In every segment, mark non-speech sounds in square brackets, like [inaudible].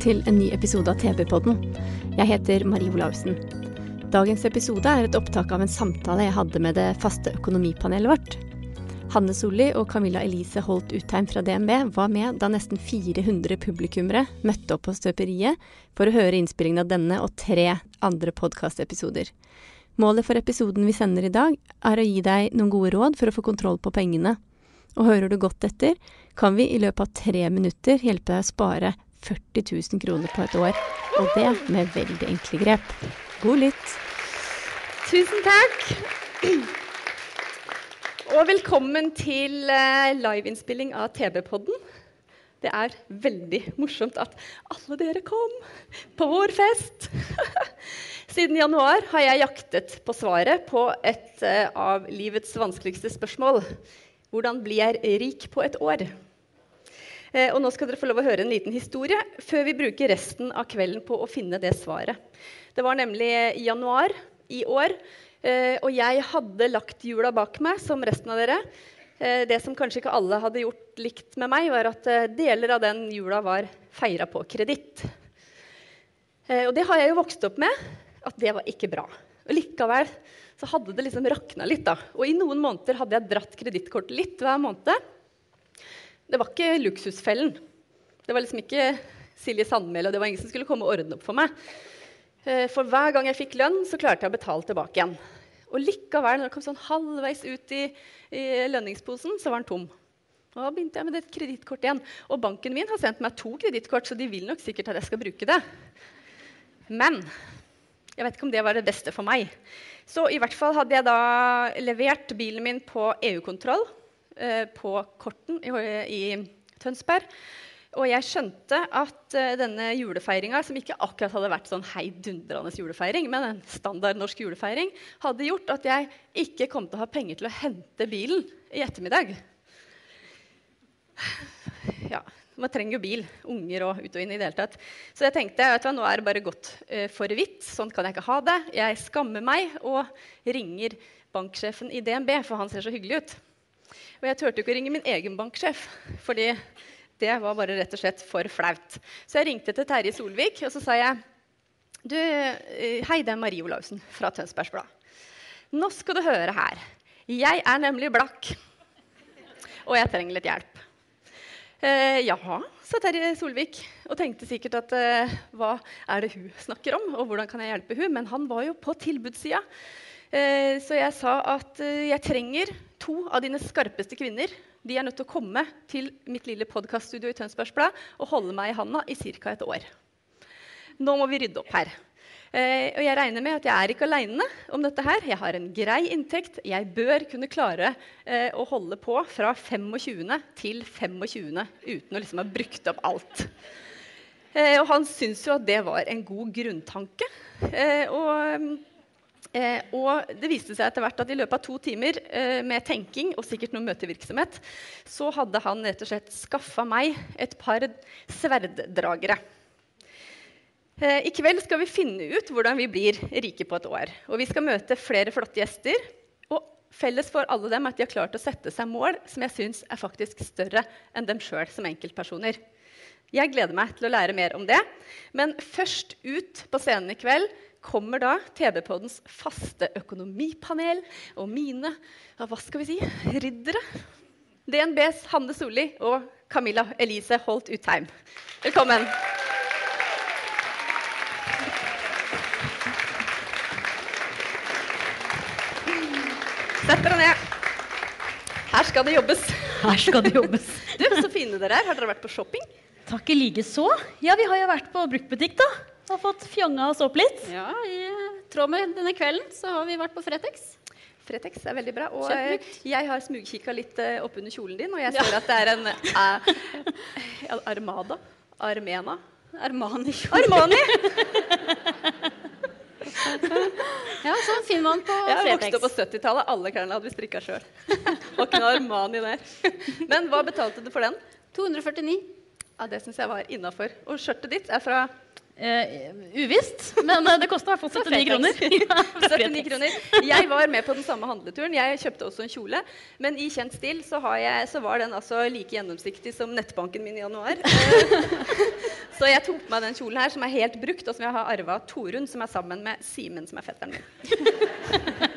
Til en ny episode av TV-podden. Jeg heter Marie Olaussen. Dagens episode er et opptak av en samtale jeg hadde med det faste økonomipanelet vårt. Hanne Solli og Camilla Elise Holt Utheim fra DNB var med da nesten 400 publikummere møtte opp på Støperiet for å høre innspillingen av denne og tre andre podkastepisoder. Målet for episoden vi sender i dag, er å gi deg noen gode råd for å få kontroll på pengene. Og hører du godt etter, kan vi i løpet av tre minutter hjelpe deg å spare 40 000 kroner på et år. Og det med veldig enkle grep. God lytt. Tusen takk. Og velkommen til eh, liveinnspilling av TV-podden. Det er veldig morsomt at alle dere kom på vår fest. [laughs] Siden januar har jeg jaktet på svaret på et eh, av livets vanskeligste spørsmål. Hvordan blir jeg rik på et år? Eh, og nå skal dere få lov å høre en liten historie før vi bruker resten av kvelden på å finne det svaret. Det var nemlig januar i år, eh, og jeg hadde lagt jula bak meg, som resten av dere. Eh, det som kanskje ikke alle hadde gjort likt med meg, var at deler av den jula var feira på kreditt. Og det har jeg jo vokst opp med, at det var ikke bra. Og likevel så hadde det liksom rakna litt. da. Og i noen måneder hadde jeg dratt kredittkortet litt hver måned. Det var ikke luksusfellen. Det var liksom ikke Silje Sandmæl, og det var ingen som skulle komme og ordne opp for meg. Eh, For hver gang jeg fikk lønn, så klarte jeg å betale tilbake igjen. Og likevel, når jeg kom sånn halvveis ut i, i lønningsposen, så var den tom. Og da begynte jeg med det kredittkortet igjen. Og banken min har sendt meg to kredittkort, så de vil nok sikkert at jeg skal bruke det. Men jeg vet ikke om det var det beste for meg. Så i hvert fall hadde jeg da levert bilen min på EU-kontroll på Korten i, i Tønsberg. Og jeg skjønte at uh, denne julefeiringa, som ikke akkurat hadde vært sånn heidundrende julefeiring, men en standard norsk julefeiring, hadde gjort at jeg ikke kom til å ha penger til å hente bilen i ettermiddag. Ja, man trenger jo bil. Unger og ut og inn i det hele tatt. Så jeg tenkte hva, nå er det bare gått uh, for vidt. Sånn kan jeg ikke ha det. Jeg skammer meg og ringer banksjefen i DNB, for han ser så hyggelig ut. Og jeg turte ikke å ringe min egen banksjef, fordi det var bare rett og slett for flaut. Så jeg ringte til Terje Solvik og så sa jeg, du, eh, Hei, det er Marie Olaussen fra Tønsbergs Blad. Nå skal du høre her. Jeg er nemlig blakk, og jeg trenger litt hjelp. Eh, jaha, sa Terje Solvik og tenkte sikkert at eh, hva er det hun snakker om, og hvordan kan jeg hjelpe hun? Men han var jo på tilbudssida. Eh, så jeg sa at eh, jeg trenger to av dine skarpeste kvinner. De er nødt til å komme til mitt lille podkaststudio i Tønsbergs Blad og holde meg i handa i ca. et år. Nå må vi rydde opp her. Eh, og jeg regner med at jeg er ikke aleine om dette her. Jeg har en grei inntekt. Jeg bør kunne klare å holde på fra 25. til 25. uten å liksom ha brukt opp alt. Og han syntes jo at det var en god grunntanke. Og Eh, og det viste seg etter hvert at i løpet av to timer eh, med tenking og sikkert noe møtevirksomhet, så hadde han rett og slett skaffa meg et par sverddragere. Eh, I kveld skal vi finne ut hvordan vi blir rike på et år. Og vi skal møte flere flotte gjester. Og felles for alle dem er at de har klart å sette seg mål som jeg syns er faktisk større enn dem sjøl som enkeltpersoner. Jeg gleder meg til å lære mer om det. Men først ut på scenen i kveld kommer da TV-poddens faste økonomipanel og mine hva skal vi si, riddere. DNBs Hanne Solli og Camilla Elise Holt Utheim. Velkommen. Sett dere ned. Her skal det jobbes. Her skal det jobbes. [laughs] Du, Så fine dere er. Har dere vært på shopping? Takk i like så. Ja, vi har jo vært på bruktbutikk, da. Og fått fjonga oss opp litt. Ja, i tråd med denne kvelden så har vi vært på Fretex. Fretex er veldig bra. Og eh, jeg har smugkikka litt uh, oppunder kjolen din, og jeg ser at det er en eh, [laughs] Armada. Armena. Armani. Armani! [laughs] Ja, sånn finner man på Fretex. Jeg vokste opp på 70-tallet. Alle klærne hadde vi strikka sjøl. Var ikke noe Armani der. Men hva betalte du for den? 249. Ja, Det syns jeg var innafor. Og skjørtet ditt er fra Eh, uvisst, men eh, det kosta i hvert fall 79 kroner. [laughs] Ja, 79 [laughs] kroner. Jeg var med på den samme handleturen. Jeg kjøpte også en kjole. Men i kjent stil så, har jeg, så var den altså like gjennomsiktig som nettbanken min i januar. [laughs] Eh, Så jeg tok på meg den kjolen her, som er helt brukt, og som jeg har arva av Torunn, som er sammen med Simen, som er fetteren min.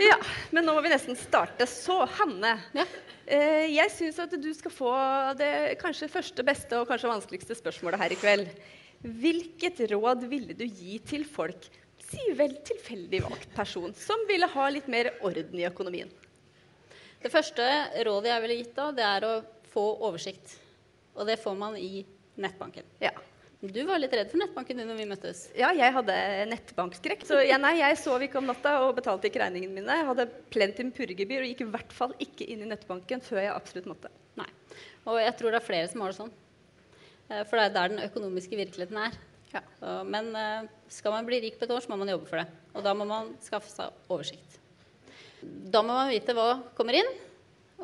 Ja, men nå må vi nesten starte. Så, Hanne. Ja. Eh, jeg syns at du skal få det kanskje første, beste og kanskje vanskeligste spørsmålet her i kveld. Hvilket råd ville du gi til folk, si vel tilfeldig valgt person, som ville ha litt mer orden i økonomien? Det første rådet jeg ville gitt da, det er å få oversikt. Og det får man i nettbanken. Ja. Du var litt redd for nettbanken din når vi møttes. Ja, jeg hadde nettbankskrekk. Så jeg, nei, jeg sov ikke om natta og betalte ikke regningene mine. Jeg hadde plenty med purregebyr og gikk i hvert fall ikke inn i nettbanken før jeg absolutt måtte. Nei. Og jeg tror det er flere som har det sånn. Eh, For det er der den økonomiske virkeligheten er. Ja. Så, men eh, skal man bli rik på et år, så må man jobbe for det. Og da må man skaffe seg oversikt. Da må man vite hva kommer inn,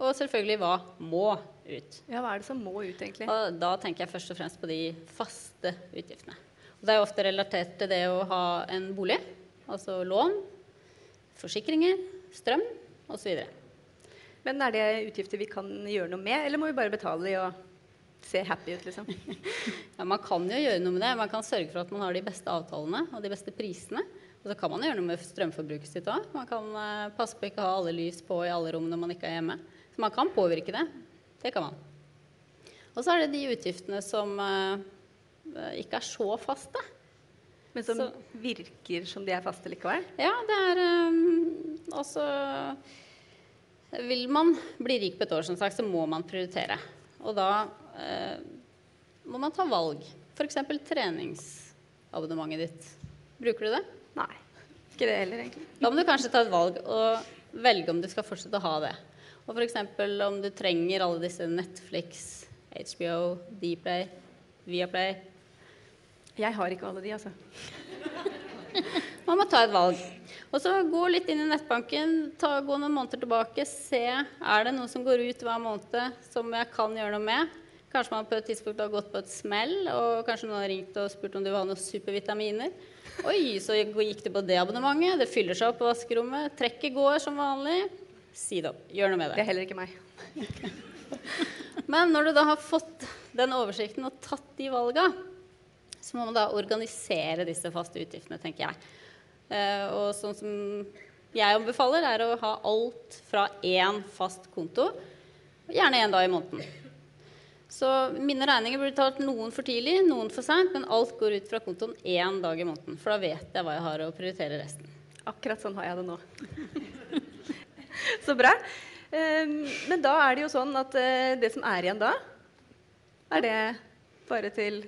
og selvfølgelig hva må ut. Ja, hva er det som må ut, egentlig? Og da tenker jeg først og fremst på de faste utgiftene. Og det er ofte relatert til det å ha en bolig, altså lån, forsikringer, strøm osv. Men er det utgifter vi kan gjøre noe med, eller må vi bare betale de og se happy ut, liksom? [laughs] Ja, man kan jo gjøre noe med det. Man kan sørge for at man har de beste avtalene og de beste prisene. Og så kan man gjøre noe med strømforbruket sitt òg. Man kan eh, passe på ikke å ha alle lys på i alle rom når man ikke er hjemme. Så man kan påvirke det. Det kan man. Og så er det de utgiftene som eh, ikke er så faste. Men som Så- virker som de er faste likevel? Ja, det er um, også Vil man bli rik på et år, som sagt, så må man prioritere. Og da eh, må man ta valg. F.eks. treningsabonnementet ditt. Bruker du det? Nei. Ikke det heller, egentlig. Da må du kanskje ta et valg og velge om du skal fortsette å ha det. Og f.eks. om du trenger alle disse Netflix, HBO, Dplay, Viaplay. Jeg har ikke alle de, altså. [laughs] Man må ta et valg. Og så gå litt inn i nettbanken, ta, gå noen måneder tilbake, se er det noe som går ut hver måned som jeg kan gjøre noe med. Kanskje man på et tidspunkt har gått på et smell, og kanskje noen har ringt og spurt om du vil ha noen supervitaminer. Oi, så gikk du på det abonnementet. Det fyller seg opp på vaskerommet. Trekket går som vanlig. Si det opp. Gjør noe med Det det. er heller ikke meg. Men når du da har fått den oversikten og tatt de valga, så må man da organisere disse faste utgiftene, tenker jeg. Eh, og sånn som jeg anbefaler, er å ha alt fra én fast konto, gjerne én dag i måneden. Så mine regninger blir betalt noen for tidlig, noen for seint, men alt går ut fra kontoen én dag i måneden. For da vet jeg hva jeg har å prioritere resten. Akkurat sånn har jeg det nå. Så bra. Ehm, men da er det jo sånn at eh, det som er igjen da, er det bare til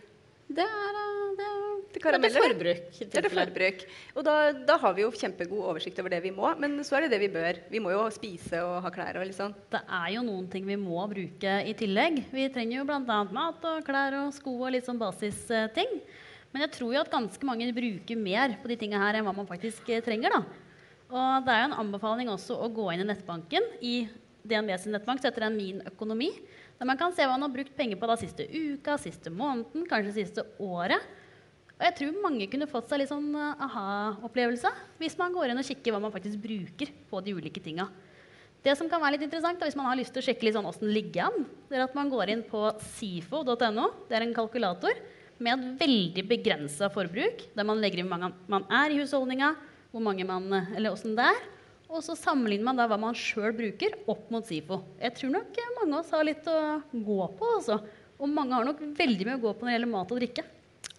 Det er, eh, det er, Til det er forbruk. Det er det forbruk. Og da, da har vi jo kjempegod oversikt over det vi må, men så er det det vi bør. Vi må jo spise og ha klær og litt sånn. Det er jo noen ting vi må bruke i tillegg. Vi trenger jo bl.a. mat og klær og sko og litt sånn basisting. Men jeg tror jo at ganske mange bruker mer på de tinga her enn hva man faktisk eh, trenger. da. Og det er jo en anbefaling også å gå inn i nettbanken i DNB sin nettbank, så heter den Min økonomi. Der man kan se hva man har brukt penger på da siste uka, siste måneden, kanskje siste året. Og jeg tror mange kunne fått seg litt sånn eh, aha-opplevelse hvis man går inn og kikker hva man faktisk bruker på de ulike tinga. Det som kan være litt interessant da, hvis man har lyst til å sjekke litt sånn hvordan ligger an, det er at man går inn på sifo.no. Det er en kalkulator med et veldig begrensa forbruk, der man legger inn hvor mange man er i husholdninga, hvor mange man, eller åssen det er. Og så sammenligner man da hva man sjøl bruker, opp mot SIFO. Jeg tror nok eh, mange av oss har litt å gå på. Også. Og mange har nok veldig mye å gå på når det gjelder mat og drikke.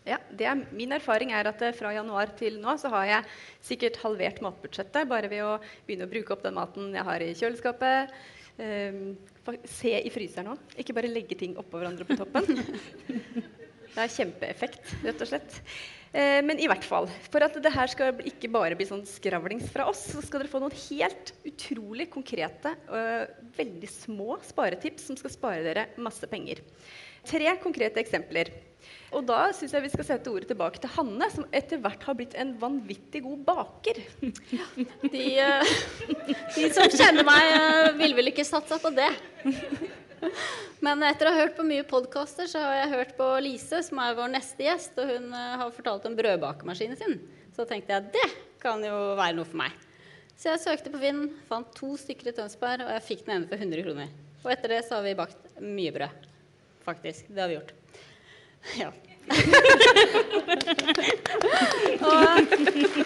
Ja, det er, Min erfaring er at eh, fra januar til nå så har jeg sikkert halvert matbudsjettet bare ved å begynne å bruke opp den maten jeg har i kjøleskapet. eh, se i fryseren òg. Ikke bare legge ting oppå hverandre på toppen. [laughs] Det er kjempeeffekt, rett og slett. Eh, men i hvert fall, for at det her skal ikke bare bli sånn skravlings fra oss, så skal dere få noen helt utrolig konkrete, øh, veldig små sparetips som skal spare dere masse penger. Tre konkrete eksempler. Og da syns jeg vi skal sette ordet tilbake til Hanne, som etter hvert har blitt en vanvittig god baker. [laughs] De, eh, [laughs] de som kjenner meg, eh, vil vel ikke satsa på det. Men etter å ha hørt på mye podkaster, så har jeg hørt på Lise, som er vår neste gjest, og hun eh, har fortalt om brødbakemaskinen sin. Så tenkte jeg det kan jo være noe for meg. Så jeg søkte på Finn, fant to stykker i Tønsberg, og jeg fikk den ene for 100 kroner. Og etter det så har vi bakt mye brød. Faktisk. Det har vi gjort. [laughs] Ja. [laughs] og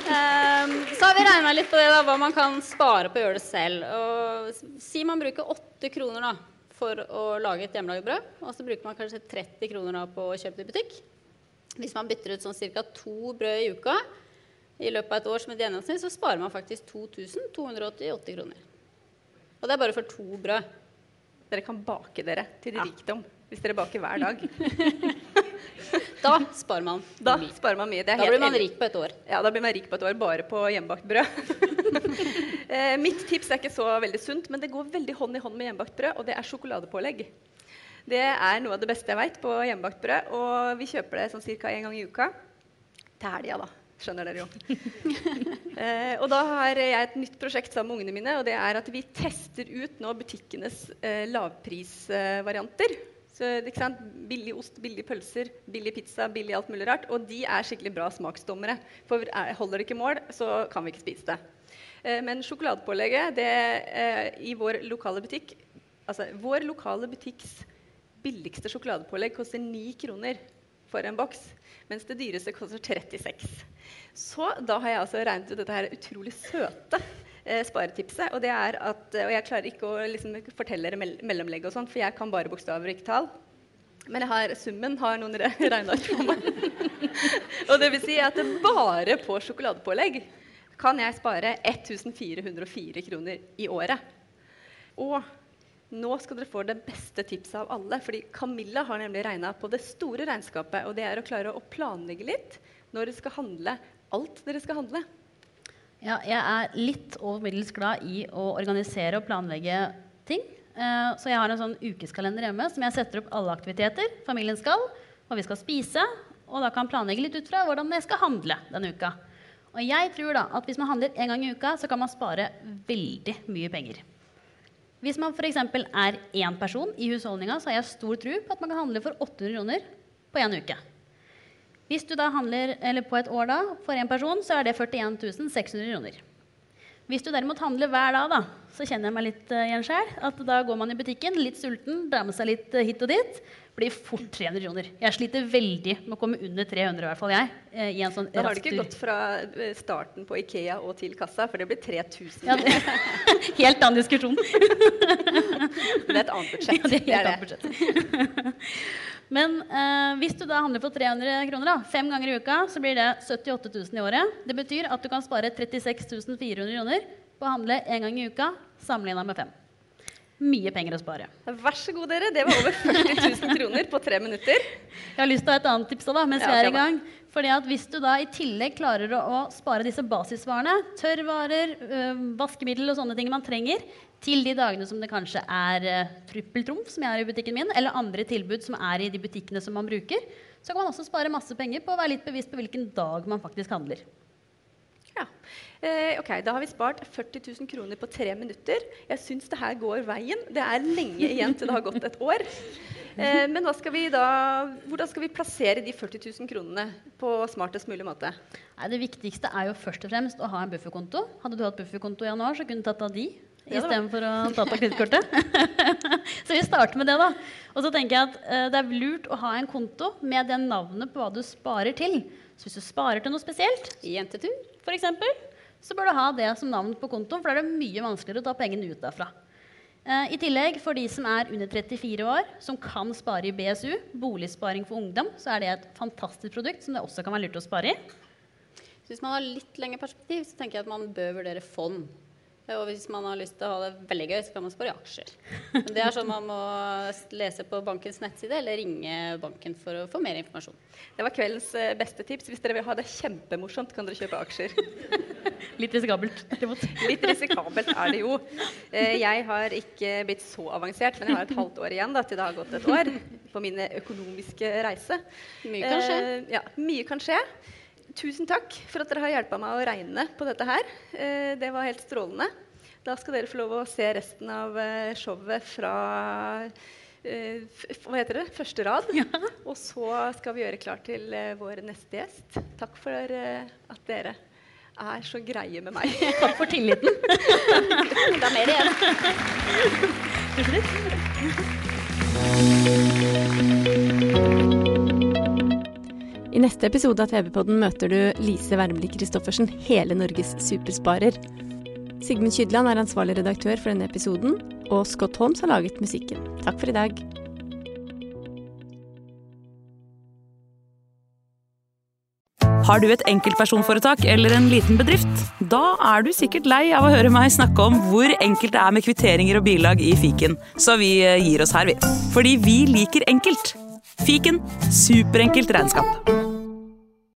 ehm, så har vi regna litt på det, da, hva man kan spare på å gjøre det selv. Og si man bruker 8 kroner da, for å lage et hjemmelaget brød, og så bruker man kanskje 30 kroner på å kjøpe det i butikk. Hvis man bytter ut sånn ca. to brød i uka i løpet av et år som et gjennomsnitt, så sparer man faktisk 2288 kroner. Og det er bare for to brød. Dere kan bake dere til rikdom hvis dere baker hver dag. [laughs] Da sparer man Da mye. sparer man mye. Det Da blir man enig. rik på et år. Ja, da blir man rik på et år bare på hjemmebakt brød. [laughs] eh, mitt tips er ikke så veldig sunt, men det går veldig hånd i hånd med hjemmebakt brød, og det er sjokoladepålegg. Det er noe av det beste jeg veit på hjemmebakt brød, og vi kjøper det sånn ca. én gang i uka. Til helga, da. Skjønner dere jo. [laughs] eh, og da har jeg et nytt prosjekt sammen med ungene mine, og det er at vi tester ut nå butikkenes eh, lavprisvarianter. Så, ikke sant? Billig ost, billige pølser, billig pizza, billig alt mulig rart. Og de er skikkelig bra smaksdommere. For er, holder det ikke mål, så kan vi ikke spise det. Eh, men sjokoladepålegget det, eh, i vår lokale butikk Altså vår lokale butikks billigste sjokoladepålegg koster 9 kroner for en boks. Mens det dyreste koster 36. Så da har jeg altså regnet ut dette her utrolig søte eh, sparetipset. Og at, og jeg klarer ikke å liksom, fortelle dere mell mellomlegg og sånn, for jeg kan bare bokstaver og ikke tall. Men har, summen har noen [laughs] regna ut for meg. [laughs] og det vil si at det bare på sjokoladepålegg kan jeg spare 1404 kroner i året. Og nå skal dere få det beste tipset av alle. fordi Camilla har nemlig regna på det store regnskapet. Og det er å klare å planlegge litt når dere skal handle alt dere skal handle. Ja, jeg er litt over middels glad i å organisere og planlegge ting. Eh, så jeg har en sånn ukeskalender hjemme som jeg setter opp alle aktiviteter familien skal, Og vi skal spise, og da kan planlegge litt ut fra hvordan jeg skal handle denne uka. Og jeg tror da at hvis man handler en gang i uka, så kan man spare veldig mye penger. Hvis man f.eks. er én person i husholdninga, så har jeg stor tro på at man kan handle for 800 kroner på én uke. Hvis du da handler på et år da, for én person, så er det 41 600 kroner. Hvis du derimot handler hver dag, da, så kjenner jeg meg litt uh, igjen sjøl. Da går man i butikken, litt sulten, drar med seg litt eh, hit og dit. Blir fort 300 kroner. Jeg sliter veldig med å komme under 300, i hvert fall jeg. eh, i en sånn Da har du ikke gått fra eh, starten på Ikea og til kassa, for det blir 3000. Ja, det, [laughs] helt annen diskusjon. [laughs] Det er et annet budsjett. [laughs] Ja, det er Det er helt det. annet budsjett. Men eh, hvis du da handler for 300 kroner da, fem ganger i uka, så blir det 78 000 i året. Det betyr at du kan spare 36 400 kroner på å handle én gang i uka sammenligna med fem. Mye penger å spare. Vær så god, dere. Det var over 40 000 kroner på tre minutter. Jeg har lyst til å ha et annet tips da, mens Ja, vi er i gang. Fordi at Hvis du da i tillegg klarer å, å spare disse basisvarene, tørrvarer, øh, vaskemiddel og sånne ting man trenger, til de dagene som det kanskje er øh, trippeltrumf, som jeg har i butikken min, eller andre tilbud som er i de butikkene som man bruker, så kan man også spare masse penger på å være litt bevisst på hvilken dag man faktisk handler. Ja. Eh, ok, Da har vi spart 40 000 kroner på tre minutter. Jeg syns det her går veien. Det er lenge igjen til det har gått et år. Eh, men hva skal vi da, hvordan skal vi plassere de 40 000 kronene på smartest mulig måte? Nei, det viktigste er jo først og fremst å ha en bufferkonto. Hadde du hatt bufferkonto i januar, så kunne du tatt av de Ja istedenfor å ta av kredittkortet. [laughs] så vi starter med det, da. Og så tenker jeg at eh, det er lurt å ha en konto med det navnet på hva du sparer til. Så hvis du sparer til noe spesielt, jentetur f.eks., så bør du ha det som navn på kontoen, for da er det mye vanskeligere å ta pengene ut derfra. Eh, I tillegg, for de som er under 34 år, som kan spare i BSU, boligsparing for ungdom, så er det et fantastisk produkt som det også kan være lurt å spare i. Så hvis man har litt lengre perspektiv, så tenker jeg at man bør vurdere fond. Og hvis man har lyst til å ha det veldig gøy, så kan man spare i aksjer. Men det er sånn man må lese på bankens nettside eller ringe banken for å få mer informasjon. Det var kveldens eh, beste tips. Hvis dere vil ha det kjempemorsomt, kan dere kjøpe aksjer. [laughs] Litt risikabelt. Litt risikabelt er det jo. Eh, jeg har ikke blitt så avansert, men jeg har et halvt år igjen da, til det har gått et år på min økonomiske reise. Mye kan skje. Eh, ja, mye kan skje. Tusen takk for at dere har hjulpet meg å regne på dette her. Eh, det var helt strålende. Da skal dere få lov å se resten av eh, showet fra eh, hva heter det? Første rad. Ja. Og så skal vi gjøre klar til vår neste gjest. Takk for at dere er så greie med meg. [laughs] Takk for tilliten. det er mer igjen. Til I neste episode av TV-podden møter du Lise Wermli Christoffersen, hele Norges supersparer. Sigmund Kydland er ansvarlig redaktør for denne episoden, og Scott Holmes har laget musikken. Takk for i dag. Har du et enkeltpersonforetak eller en liten bedrift? Da er du sikkert lei av å høre meg snakke om hvor enkelt det er med kvitteringer og bilag i fiken, så vi eh, gir oss her, vi. Fordi vi liker enkelt. Fiken superenkelt regnskap.